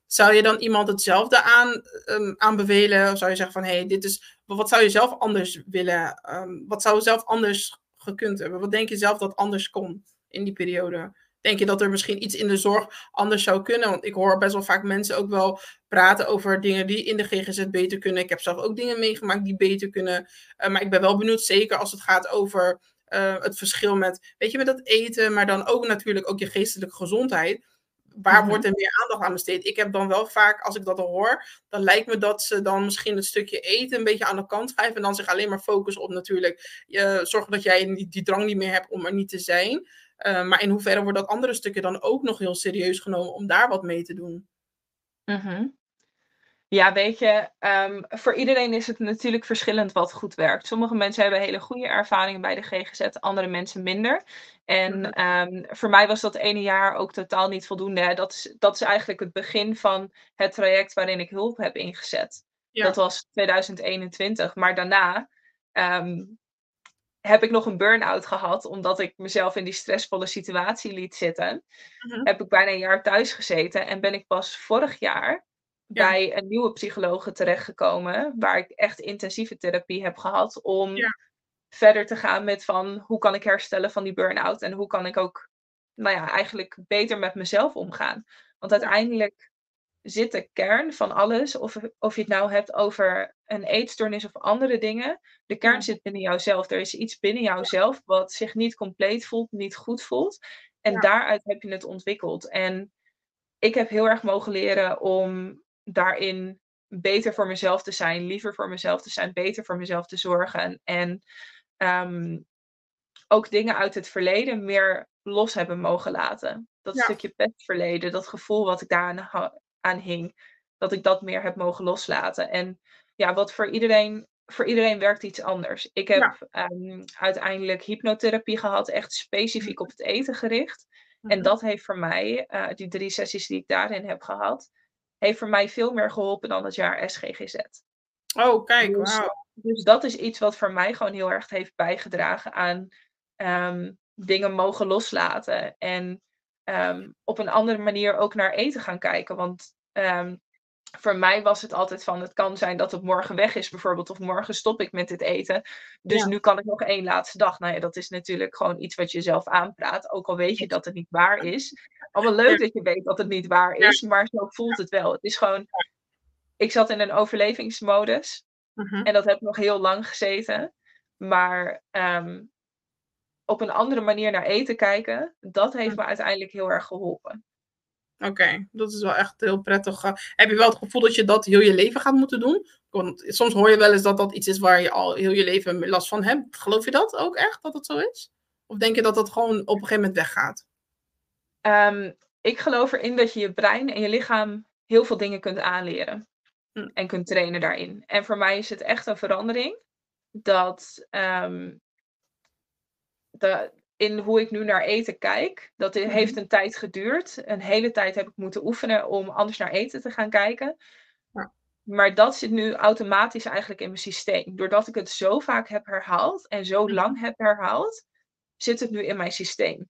zou je dan iemand hetzelfde aan, um, aanbevelen? Of zou je zeggen van, hé, hey, dit is, wat zou je zelf anders willen? Um, wat zou je zelf anders gekund hebben? Wat denk je zelf dat anders kon in die periode? Denk je dat er misschien iets in de zorg anders zou kunnen? Want ik hoor best wel vaak mensen ook wel praten over dingen die in de GGZ beter kunnen. Ik heb zelf ook dingen meegemaakt die beter kunnen. Uh, maar ik ben wel benieuwd, zeker als het gaat over uh, het verschil met, weet je, met dat eten, maar dan ook natuurlijk ook je geestelijke gezondheid waar mhm. wordt er meer aandacht aan besteed? Ik heb dan wel vaak, als ik dat al hoor, dan lijkt me dat ze dan misschien het stukje eten een beetje aan de kant schrijven en dan zich alleen maar focussen op natuurlijk uh, zorgen dat jij die, die, drang niet meer hebt om er niet te zijn. Uh, maar in hoeverre wordt dat andere stukje dan ook nog heel serieus genomen om daar wat mee te doen? Mhm. Ja, weet je, ehm, voor iedereen is het natuurlijk verschillend wat goed werkt. Sommige mensen hebben hele goede ervaringen bij de GGZ, andere mensen minder. En Mhm. ehm, voor mij was dat ene jaar ook totaal niet voldoende. Hè. Dat is, dat is eigenlijk het begin van het traject waarin ik hulp heb ingezet. Ja. Dat was 2021. Maar daarna ehm, heb ik nog een burn-out gehad, omdat ik mezelf in die stressvolle situatie liet zitten. Mhm. Heb ik bijna een jaar thuis gezeten en ben ik pas vorig jaar Ja. bij een nieuwe psychologe terechtgekomen, waar ik echt intensieve therapie heb gehad om Ja. verder te gaan met van hoe kan ik herstellen van die burn-out en hoe kan ik ook, nou ja, eigenlijk beter met mezelf omgaan. Want uiteindelijk zit de kern van alles, of, of je het nou hebt over een eetstoornis of andere dingen, de kern zit binnen jouzelf. Er is iets binnen jouzelf wat zich niet compleet voelt, niet goed voelt. En Ja. daaruit heb je het ontwikkeld. En ik heb heel erg mogen leren om daarin beter voor mezelf te zijn, liever voor mezelf te zijn, beter voor mezelf te zorgen. En ehm, ook dingen uit het verleden meer los hebben mogen laten. Dat Ja. stukje pestverleden, dat gevoel wat ik daaraan ha- aan hing, dat ik dat meer heb mogen loslaten. En ja, wat voor iedereen, voor iedereen werkt iets anders. Ik heb Ja. ehm, uiteindelijk hypnotherapie gehad, echt specifiek op het eten gericht. En Mhm. dat heeft voor mij, eh, die drie sessies die ik daarin heb gehad, heeft voor mij veel meer geholpen dan het jaar SGGZ. Oh, kijk, Dus, wauw. dus dat is iets wat voor mij gewoon heel erg heeft bijgedragen aan ehm, dingen mogen loslaten. En ehm, op een andere manier ook naar eten gaan kijken. Want ehm, voor mij was het altijd van, het kan zijn dat het morgen weg is bijvoorbeeld. Of morgen stop ik met dit eten. Dus Ja. nu kan ik nog één laatste dag. Nou ja, dat is natuurlijk gewoon iets wat je zelf aanpraat. Ook al weet je dat het niet waar is. Allemaal leuk dat je weet dat het niet waar is. Maar zo voelt het wel. Het is gewoon, ik zat in een overlevingsmodus. Mhm. En dat heb ik nog heel lang gezeten. Maar ehm, op een andere manier naar eten kijken, dat heeft me uiteindelijk heel erg geholpen. Oké, dat is wel echt heel prettig. eh. Heb je wel het gevoel dat je dat heel je leven gaat moeten doen? Want soms hoor je wel eens dat dat iets is waar je al heel je leven last van hebt. Geloof je dat ook echt, dat het zo is? Of denk je dat dat gewoon op een gegeven moment weggaat? Ehm, ik geloof erin dat je je brein en je lichaam heel veel dingen kunt aanleren. Hm. En kunt trainen daarin. En voor mij is het echt een verandering. Dat, de, in hoe ik nu naar eten kijk. Dat Mhm. heeft een tijd geduurd. Een hele tijd heb ik moeten oefenen om anders naar eten te gaan kijken. Ja. Maar dat zit nu automatisch eigenlijk in mijn systeem. Doordat ik het zo vaak heb herhaald en zo Mhm. lang heb herhaald, zit het nu in mijn systeem.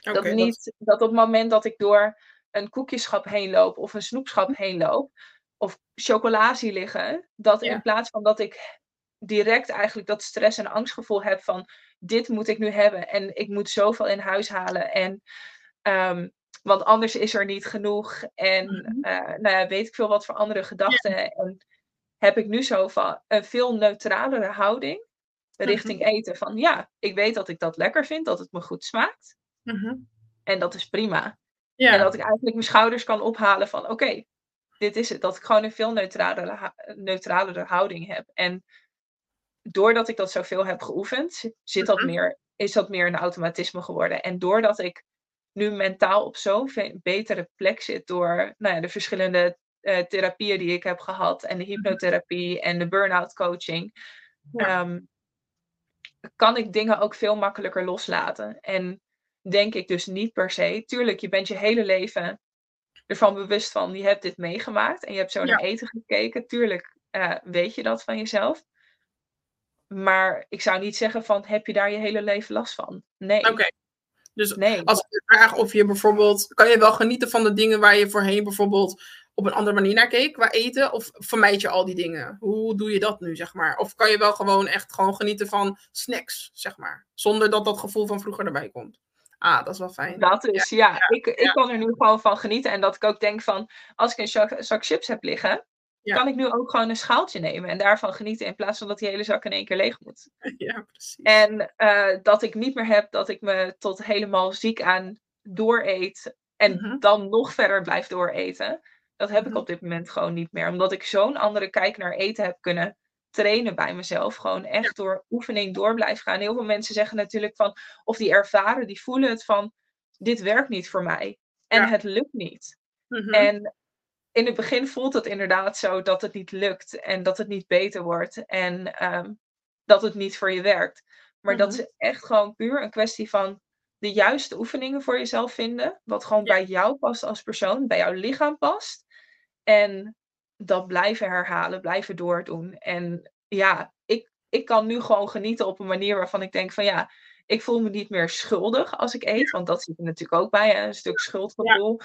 Dat niet dat op het moment dat ik door een koekjeschap heen loop of een snoepschap heen loop, of chocola zie liggen, dat Ja. in plaats van dat ik direct eigenlijk dat stress- en angstgevoel heb van dit moet ik nu hebben en ik moet zoveel in huis halen en ehm, want anders is er niet genoeg en Mhm. eh, nou ja, weet ik veel wat voor andere gedachten en heb ik nu zo van een veel neutralere houding richting eten van ja, ik weet dat ik dat lekker vind, dat het me goed smaakt Mhm. en dat is prima. Ja. En dat ik eigenlijk mijn schouders kan ophalen van oké, dit is het. Dat ik gewoon een veel neutralere, neutralere houding heb. En doordat ik dat zoveel heb geoefend, zit- dat Mhm. meer, is dat meer een automatisme geworden. En doordat ik nu mentaal op zo'n betere plek zit door nou ja, de verschillende eh, therapieën die ik heb gehad en de hypnotherapie en de burn-out coaching, Ja. ehm, kan ik dingen ook veel makkelijker loslaten. En denk ik dus niet per se. Tuurlijk, je bent je hele leven ervan bewust van, je hebt dit meegemaakt en je hebt zo Ja. naar eten gekeken. Tuurlijk eh, weet je dat van jezelf. Maar ik zou niet zeggen van, heb je daar je hele leven last van? Nee. Oké. Dus Nee. als ik je vraag of je bijvoorbeeld, kan je wel genieten van de dingen waar je voorheen bijvoorbeeld op een andere manier naar keek qua eten? Of vermijd je al die dingen? Hoe doe je dat nu, zeg maar? Of kan je wel gewoon echt gewoon genieten van snacks, zeg maar? Zonder dat dat gevoel van vroeger erbij komt. Ah, dat is wel fijn. Dat is, ja, ik, ik ja. kan er nu gewoon van genieten. En dat ik ook denk van, als ik een zak, zak chips heb liggen, Ja. kan ik nu ook gewoon een schaaltje nemen en daarvan genieten. In plaats van dat die hele zak in één keer leeg moet. <laughs> Ja, precies. En eh, dat ik niet meer heb dat ik me tot helemaal ziek aan dooreet. En Mhm. dan nog verder blijf dooreten. Dat heb ik Mhm. op dit moment gewoon niet meer. Omdat ik zo'n andere kijk naar eten heb kunnen trainen bij mezelf. Gewoon echt door oefening door blijven gaan. Heel veel mensen zeggen natuurlijk van, of die ervaren, die voelen het van, dit werkt niet voor mij. En Ja. het lukt niet. Mhm. En in het begin voelt het inderdaad zo dat het niet lukt en dat het niet beter wordt en ehm, dat het niet voor je werkt. Maar dat Mhm. is echt gewoon puur een kwestie van de juiste oefeningen voor jezelf vinden. Wat gewoon Ja. bij jou past als persoon, bij jouw lichaam past. En dat blijven herhalen, blijven doordoen. En ja, ik, ik kan nu gewoon genieten op een manier waarvan ik denk van ja, ik voel me niet meer schuldig als ik eet. Want dat zit er natuurlijk ook bij, hè, een stuk schuldgevoel.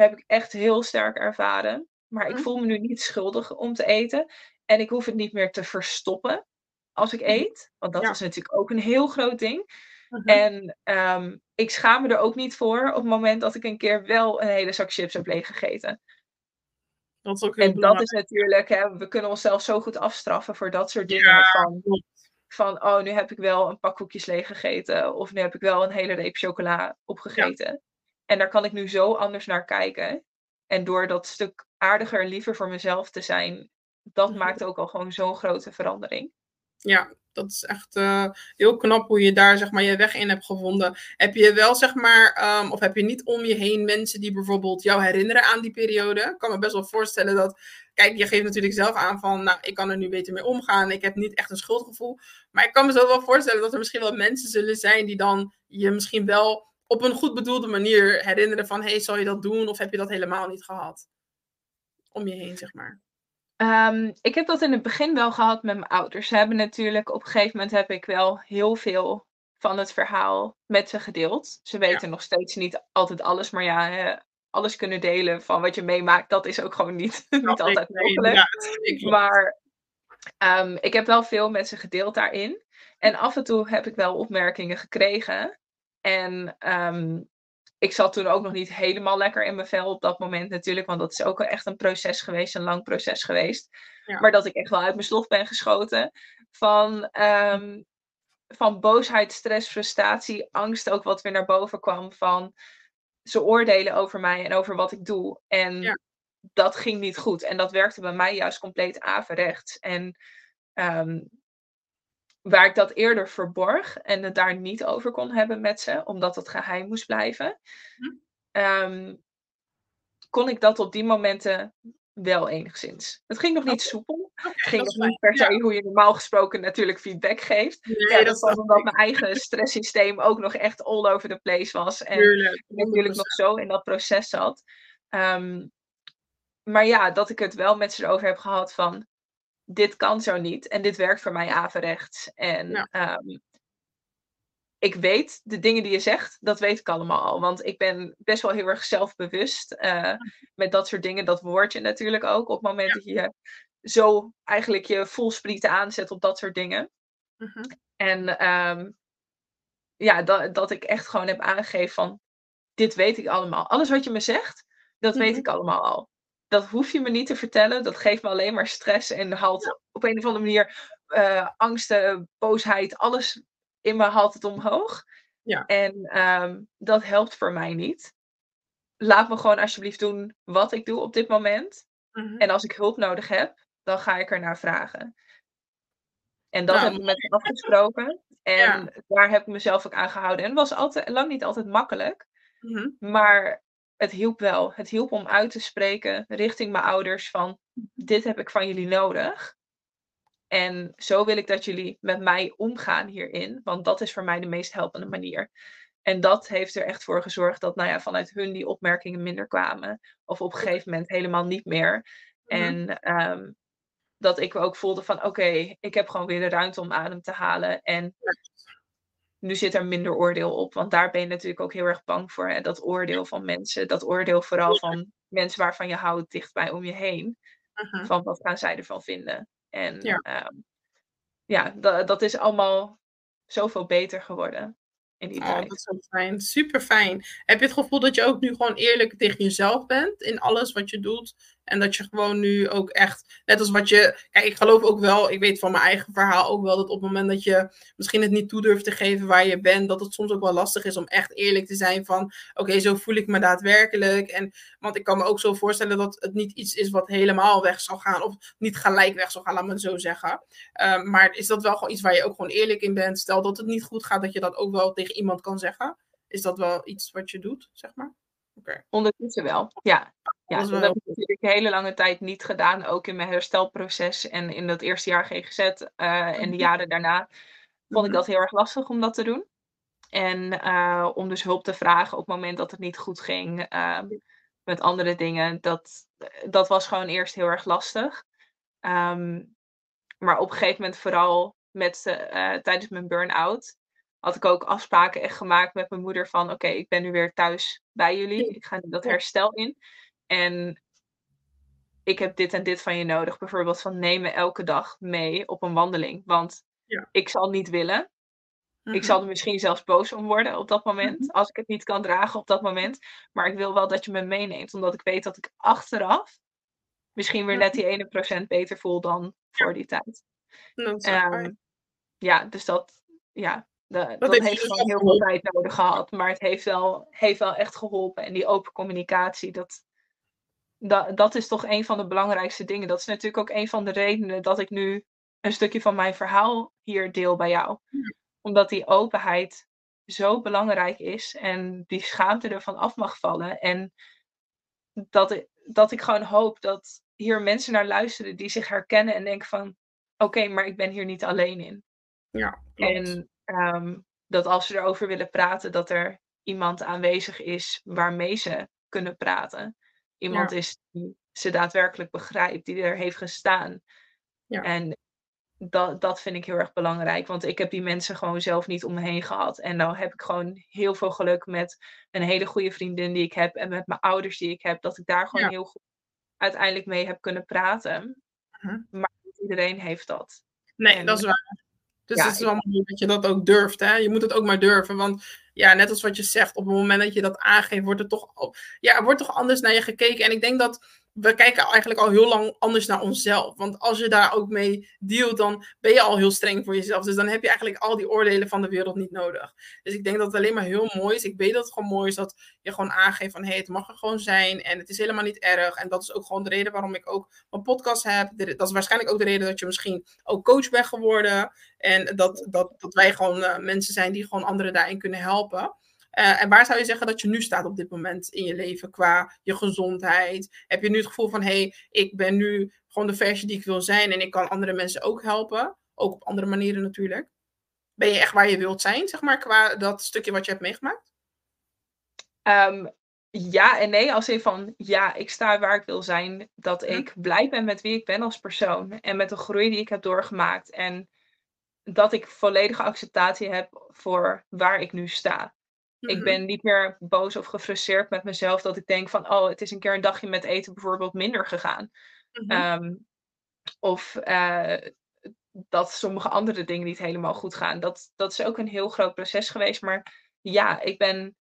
Heb ik echt heel sterk ervaren. Maar ik Mhm. voel me nu niet schuldig om te eten. En ik hoef het niet meer te verstoppen als ik Mhm. eet. Want dat Ja. is natuurlijk ook een heel groot ding. Mhm. En ehm, ik schaam me er ook niet voor op het moment dat ik een keer wel een hele zak chips heb leeggegeten. Dat is ook heel En dat is natuurlijk, hè, we kunnen onszelf zo goed afstraffen voor dat soort dingen. Ja, Van, van, oh, nu heb ik wel een pak koekjes leeggegeten. Of nu heb ik wel een hele reep chocola opgegeten. En daar kan ik nu zo anders naar kijken. En door dat stuk aardiger en liever voor mezelf te zijn, dat Mhm. maakt ook al gewoon zo'n grote verandering. Ja, dat is echt eh, heel knap hoe je daar zeg maar je weg in hebt gevonden. Heb je wel zeg maar, ehm, of heb je niet om je heen mensen die bijvoorbeeld jou herinneren aan die periode? Ik kan me best wel voorstellen dat, kijk, je geeft natuurlijk zelf aan van, nou, ik kan er nu beter mee omgaan. Ik heb niet echt een schuldgevoel. Maar ik kan me zo wel voorstellen dat er misschien wel mensen zullen zijn die dan je misschien wel op een goed bedoelde manier herinneren van, hey, zal je dat doen? Of heb je dat helemaal niet gehad? Om je heen, zeg maar. Ehm, ik heb dat in het begin wel gehad met mijn ouders. Ze hebben natuurlijk, op een gegeven moment heb ik wel heel veel van het verhaal met ze gedeeld. Ze weten nog steeds niet altijd alles, maar ja, alles kunnen delen van wat je meemaakt, dat is ook gewoon niet, <laughs> niet altijd mogelijk. klopt. Maar ehm, ik heb wel veel met ze gedeeld daarin. En af en toe heb ik wel opmerkingen gekregen. En ehm, ik zat toen ook nog niet helemaal lekker in mijn vel op dat moment natuurlijk. Want dat is ook echt een proces geweest, een lang proces geweest. Ja. Maar dat ik echt wel uit mijn slof ben geschoten. Van, ehm, van boosheid, stress, frustratie, angst ook wat weer naar boven kwam. Van ze oordelen over mij en over wat ik doe. En Ja. dat ging niet goed. En dat werkte bij mij juist compleet averechts. En ehm, waar ik dat eerder verborg en het daar niet over kon hebben met ze, omdat het geheim moest blijven, Hm. ehm, kon ik dat op die momenten wel enigszins. Het ging nog niet soepel. Het ging nog niet per se Ja. hoe je normaal gesproken natuurlijk feedback geeft. Nee, Ja, dat dat was omdat mijn eigen stresssysteem ook nog echt all over the place was. En Tuurlijk, ik natuurlijk nog 100%. zo in dat proces zat. Ehm, maar ja, dat ik het wel met ze erover heb gehad van dit kan zo niet en dit werkt voor mij averechts. En Ja. ehm, ik weet de dingen die je zegt, dat weet ik allemaal al. Want ik ben best wel heel erg zelfbewust eh, met dat soort dingen. Dat word je natuurlijk ook op het moment Ja. dat je zo eigenlijk je voelsprieten aanzet op dat soort dingen. Mhm. En ehm, ja, dat, dat ik echt gewoon heb aangegeven van, dit weet ik allemaal. Alles wat je me zegt, dat weet Mhm. ik allemaal al. Dat hoef je me niet te vertellen. Dat geeft me alleen maar stress en haalt op een of andere manier eh, angsten, boosheid, alles in me haalt het omhoog. Ja. En ehm, dat helpt voor mij niet. Laat me gewoon alsjeblieft doen wat ik doe op dit moment. Mhm. En als ik hulp nodig heb, dan ga ik er naar vragen. En dat Nou, heb ik met ze afgesproken. En Ja. daar heb ik mezelf ook aan gehouden. En het was altijd, lang niet altijd makkelijk. Mhm. Maar het hielp wel. Het hielp om uit te spreken richting mijn ouders van dit heb ik van jullie nodig. En zo wil ik dat jullie met mij omgaan hierin. Want dat is voor mij de meest helpende manier. En dat heeft er echt voor gezorgd dat nou ja, vanuit hun die opmerkingen minder kwamen. Of op een gegeven moment helemaal niet meer. Mhm. En ehm, dat ik ook voelde van oké, ik heb gewoon weer de ruimte om adem te halen. En nu zit er minder oordeel op. Want daar ben je natuurlijk ook heel erg bang voor. Hè? Dat oordeel van mensen. Dat oordeel vooral van mensen waarvan je houdt dichtbij om je heen. Mhm. Van wat gaan zij ervan vinden. En Ja. ja, ja da- dat is allemaal zoveel beter geworden in die Oh, tijd. dat is zo fijn. Super fijn. Heb je het gevoel dat je ook nu gewoon eerlijk tegen jezelf bent in alles wat je doet? En dat je gewoon nu ook echt, net als wat je. Kijk, ik geloof ook wel, ik weet van mijn eigen verhaal ook wel dat op het moment dat je misschien het niet toe durft te geven waar je bent, dat het soms ook wel lastig is om echt eerlijk te zijn van: oké, zo voel ik me daadwerkelijk. En, want ik kan me ook zo voorstellen dat het niet iets is wat helemaal weg zal gaan, of niet gelijk weg zal gaan, laat me zo zeggen. Um, maar is dat wel gewoon iets waar je ook gewoon eerlijk in bent? Stel dat het niet goed gaat, dat je dat ook wel tegen iemand kan zeggen. Is dat wel iets wat je doet, zeg maar? Ondertussen wel, ja. Ja, Dat wel heb ik natuurlijk een hele lange tijd niet gedaan, ook in mijn herstelproces en in dat eerste jaar GGZ eh, en de Mhm. jaren daarna vond ik Mhm. dat heel erg lastig om dat te doen. En eh, om dus hulp te vragen op het moment dat het niet goed ging ehm, met andere dingen, dat, dat was gewoon eerst heel erg lastig. Ehm, maar op een gegeven moment, vooral met, eh, tijdens mijn burn-out, had ik ook afspraken echt gemaakt met mijn moeder van oké, ik ben nu weer thuis bij jullie. Ik ga dat herstel in. En ik heb dit en dit van je nodig. Bijvoorbeeld van neem me elke dag mee op een wandeling. Want Ja. ik zal niet willen. Ik Mhm. zal er misschien zelfs boos om worden op dat moment. Mhm. Als ik het niet kan dragen op dat moment. Maar ik wil wel dat je me meeneemt. Omdat ik weet dat ik achteraf misschien weer net die ene procent beter voel dan voor die tijd. Ehm, ja, dus dat, ja, de- dat, heeft dus gewoon wel heel veel tijd nodig gehad. Maar het heeft wel, heeft wel echt geholpen. En die open communicatie, dat, dat, dat is toch een van de belangrijkste dingen. Dat is natuurlijk ook een van de redenen dat ik nu een stukje van mijn verhaal hier deel bij jou. Ja. Omdat die openheid zo belangrijk is en die schaamte ervan af mag vallen. En dat ik, dat ik gewoon hoop dat hier mensen naar luisteren die zich herkennen en denken van oké, maar ik ben hier niet alleen in. Ja, klopt. En ehm, dat als ze erover willen praten, dat er iemand aanwezig is waarmee ze kunnen praten. Iemand Ja. is die ze daadwerkelijk begrijpt, die er heeft gestaan. Ja. En dat, dat vind ik heel erg belangrijk, want ik heb die mensen gewoon zelf niet om me heen gehad. En nou heb ik gewoon heel veel geluk met een hele goede vriendin die ik heb en met mijn ouders die ik heb, dat ik daar gewoon Ja. heel goed uiteindelijk mee heb kunnen praten. Mhm. Maar niet iedereen heeft dat. Nee, En- dat is waar. Dus Ja, het is wel mooi dat je dat ook durft. Hè? Je moet het ook maar durven. Want ja, net als wat je zegt, op het moment dat je dat aangeeft, wordt er toch, ja, wordt toch anders naar je gekeken. En ik denk dat we kijken eigenlijk al heel lang anders naar onszelf. Want als je daar ook mee dealt, dan ben je al heel streng voor jezelf. Dus dan heb je eigenlijk al die oordelen van de wereld niet nodig. Dus ik denk dat het alleen maar heel mooi is. Ik weet dat het gewoon mooi is dat je gewoon aangeeft van hé, hey, het mag er gewoon zijn. En het is helemaal niet erg. En dat is ook gewoon de reden waarom ik ook mijn podcast heb. Dat is waarschijnlijk ook de reden dat je misschien ook coach bent geworden. En dat, dat, dat wij gewoon eh, mensen zijn die gewoon anderen daarin kunnen helpen. Eh, en waar zou je zeggen dat je nu staat op dit moment in je leven qua je gezondheid? Heb je nu het gevoel van, hé, hey, ik ben nu gewoon de versie die ik wil zijn en ik kan andere mensen ook helpen? Ook op andere manieren natuurlijk. Ben je echt waar je wilt zijn, zeg maar, qua dat stukje wat je hebt meegemaakt? Ehm, ja en nee, als in van ja, ik sta waar ik wil zijn. Dat Mhm. ik blij ben met wie ik ben als persoon. En met de groei die ik heb doorgemaakt. En dat ik volledige acceptatie heb voor waar ik nu sta. Ik Mhm. ben niet meer boos of gefrustreerd met mezelf. Dat ik denk van oh, het is een keer een dagje met eten bijvoorbeeld minder gegaan. Mhm. Ehm, of eh, dat sommige andere dingen niet helemaal goed gaan. Dat, dat is ook een heel groot proces geweest. Maar ja, ik ben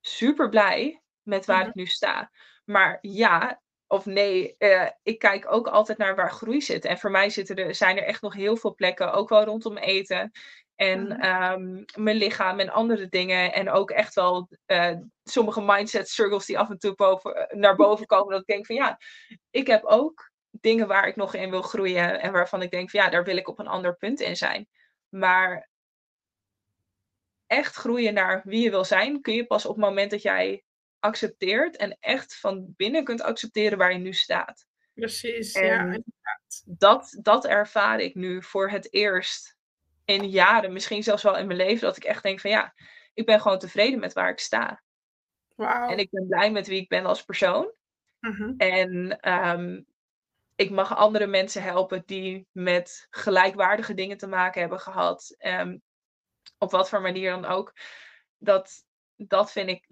super blij met waar Mhm. ik nu sta. Maar ja of nee, eh, ik kijk ook altijd naar waar groei zit. En voor mij zitten er, zijn er echt nog heel veel plekken, ook wel rondom eten. En Mhm. ehm, mijn lichaam en andere dingen. En ook echt wel eh, sommige mindset struggles die af en toe boven, naar boven <laughs> komen. Dat ik denk van ja, ik heb ook dingen waar ik nog in wil groeien. En waarvan ik denk van ja, daar wil ik op een ander punt in zijn. Maar echt groeien naar wie je wil zijn, kun je pas op het moment dat jij accepteert en echt van binnen kunt accepteren waar je nu staat. Precies, ja. Dat, dat ervaar ik nu voor het eerst in jaren, misschien zelfs wel in mijn leven, dat ik echt denk van ja, ik ben gewoon tevreden met waar ik sta. En ik ben blij met wie ik ben als persoon. Mhm. En ehm, ik mag andere mensen helpen die met gelijkwaardige dingen te maken hebben gehad. Ehm, op wat voor manier dan ook. Dat, dat vind ik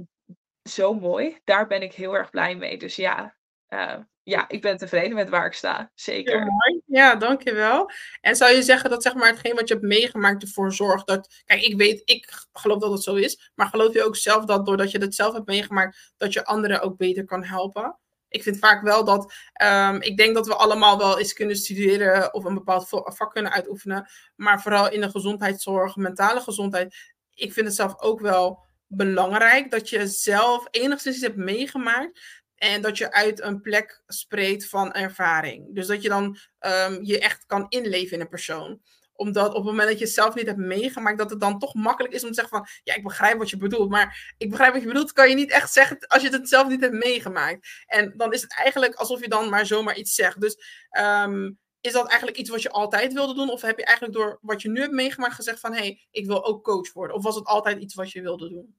zo mooi. Daar ben ik heel erg blij mee. Dus ja, eh, ja, ik ben tevreden met waar ik sta. Zeker. Mooi. Ja, dankjewel. En zou je zeggen dat zeg maar, hetgeen wat je hebt meegemaakt ervoor zorgt dat... Kijk, ik weet, ik geloof dat het zo is. Maar geloof je ook zelf dat doordat je het zelf hebt meegemaakt... dat je anderen ook beter kan helpen? Ik vind vaak wel dat... ehm, ik denk dat we allemaal wel eens kunnen studeren... of een bepaald vak kunnen uitoefenen. Maar vooral in de gezondheidszorg, mentale gezondheid... ik vind het zelf ook wel belangrijk... dat je zelf enigszins hebt meegemaakt... En dat je uit een plek spreekt van ervaring. Dus dat je dan ehm, je echt kan inleven in een persoon. Omdat op het moment dat je zelf niet hebt meegemaakt, dat het dan toch makkelijk is om te zeggen van, ja, ik begrijp wat je bedoelt. Maar ik begrijp wat je bedoelt, kan je niet echt zeggen als je het zelf niet hebt meegemaakt. En dan is het eigenlijk alsof je dan maar zomaar iets zegt. Dus ehm, is dat eigenlijk iets wat je altijd wilde doen? Of heb je eigenlijk door wat je nu hebt meegemaakt gezegd van, hé, hey, ik wil ook coach worden? Of was het altijd iets wat je wilde doen?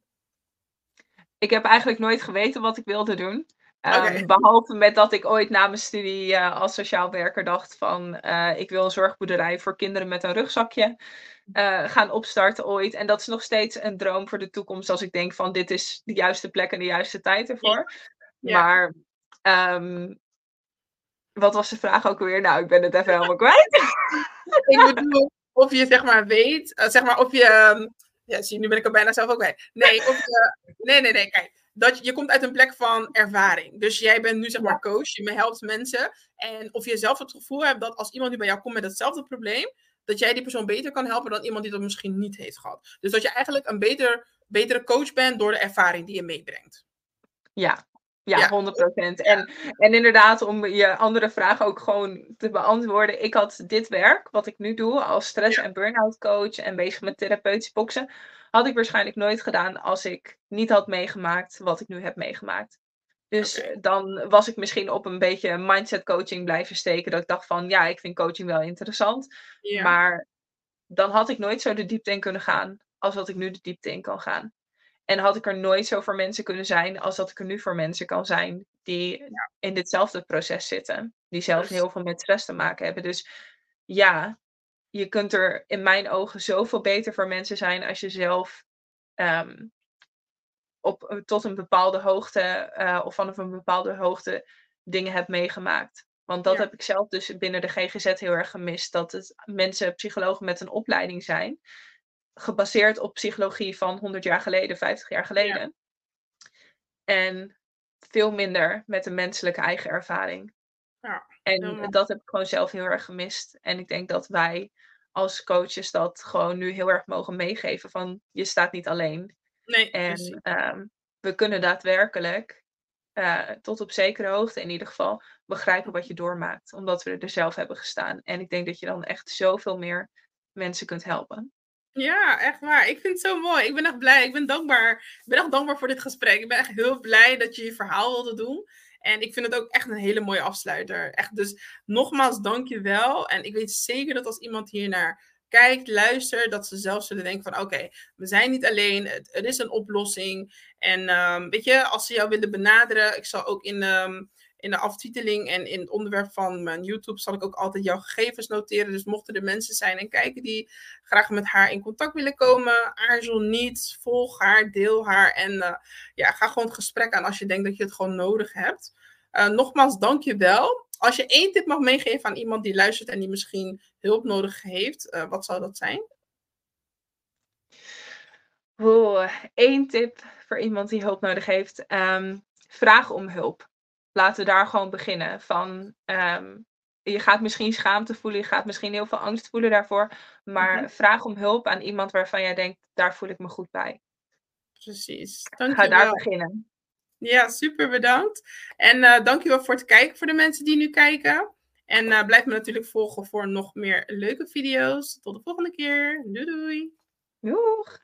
Ik heb eigenlijk nooit geweten wat ik wilde doen. Um, behalve met dat ik ooit na mijn studie uh, als sociaal werker dacht van uh, ik wil een zorgboerderij voor kinderen met een rugzakje uh, gaan opstarten ooit. En dat is nog steeds een droom voor de toekomst als ik denk van dit is de juiste plek en de juiste tijd ervoor. Ja. Maar um, wat was de vraag ook weer? Nou, ik ben het even helemaal kwijt. <laughs> ik bedoel, of je zeg maar weet, zeg maar of je... Um, ja, zie, nu ben ik er bijna zelf ook bij. Nee, of je, nee, nee, nee, kijk dat je, je komt uit een plek van ervaring. Dus jij bent nu zeg maar coach, je helpt mensen. En of je zelf het gevoel hebt dat als iemand die bij jou komt met hetzelfde probleem, dat jij die persoon beter kan helpen dan iemand die dat misschien niet heeft gehad. Dus dat je eigenlijk een beter, betere coach bent door de ervaring die je meebrengt. Ja, ja, 100%. En, en inderdaad, om je andere vraag ook gewoon te beantwoorden. Ik had dit werk, wat ik nu doe als stress- en burn-out coach en bezig met therapeutisch boksen had ik waarschijnlijk nooit gedaan als ik niet had meegemaakt wat ik nu heb meegemaakt. Dus dan was ik misschien op een beetje mindset coaching blijven steken. Dat ik dacht van ja, ik vind coaching wel interessant. Maar dan had ik nooit zo de diepte in kunnen gaan als dat ik nu de diepte in kan gaan. En had ik er nooit zo voor mensen kunnen zijn als dat ik er nu voor mensen kan zijn die in ditzelfde proces zitten. Die zelf heel veel met stress te maken hebben. Dus ja, je kunt er in mijn ogen zoveel beter voor mensen zijn als je zelf ehm, op, eh, tot een bepaalde hoogte uh, of vanaf een bepaalde hoogte dingen hebt meegemaakt. Want dat heb ik zelf dus binnen de GGZ heel erg gemist. Dat het mensen, psychologen met een opleiding zijn. Gebaseerd op psychologie van 100 jaar geleden, 50 jaar geleden. En veel minder met een menselijke eigen ervaring. Ja, en dat heb ik gewoon zelf heel erg gemist. En ik denk dat wij als coaches dat gewoon nu heel erg mogen meegeven van je staat niet alleen. Nee, en um, we kunnen daadwerkelijk uh, tot op zekere hoogte in ieder geval begrijpen wat je doormaakt. Omdat we er zelf hebben gestaan. En ik denk dat je dan echt zoveel meer mensen kunt helpen. Ja, echt waar. Ik vind het zo mooi. Ik ben echt blij. Ik ben dankbaar. Ik ben echt dankbaar voor dit gesprek. Ik ben echt heel blij dat je je verhaal wilde doen. En ik vind het ook echt een hele mooie afsluiter. Echt, dus nogmaals, dank je wel. En ik weet zeker dat als iemand hier naar kijkt, luistert, dat ze zelf zullen denken van oké, we zijn niet alleen, het, er is een oplossing. En um, weet je, als ze jou willen benaderen, ik zal ook in, um, in de aftiteling en in het onderwerp van mijn YouTube zal ik ook altijd jouw gegevens noteren. Dus mochten er mensen zijn en kijken die graag met haar in contact willen komen, aarzel niet, volg haar, deel haar en uh, ja, ga gewoon het gesprek aan als je denkt dat je het gewoon nodig hebt. Uh, nogmaals, dank je wel. Als je één tip mag meegeven aan iemand die luistert en die misschien hulp nodig heeft, uh, wat zou dat zijn? Oh, één tip voor iemand die hulp nodig heeft. Um, vraag om hulp laten we daar gewoon beginnen. Van, um, je gaat misschien schaamte voelen, je gaat misschien heel veel angst voelen daarvoor. Maar mhm. vraag om hulp aan iemand waarvan jij denkt, daar voel ik me goed bij. Precies. Dank Ga daar beginnen. Ja, super bedankt. En uh, dankjewel voor het kijken voor de mensen die nu kijken. En uh, blijf me natuurlijk volgen voor nog meer leuke video's. Tot de volgende keer. Doei doei. Doeg.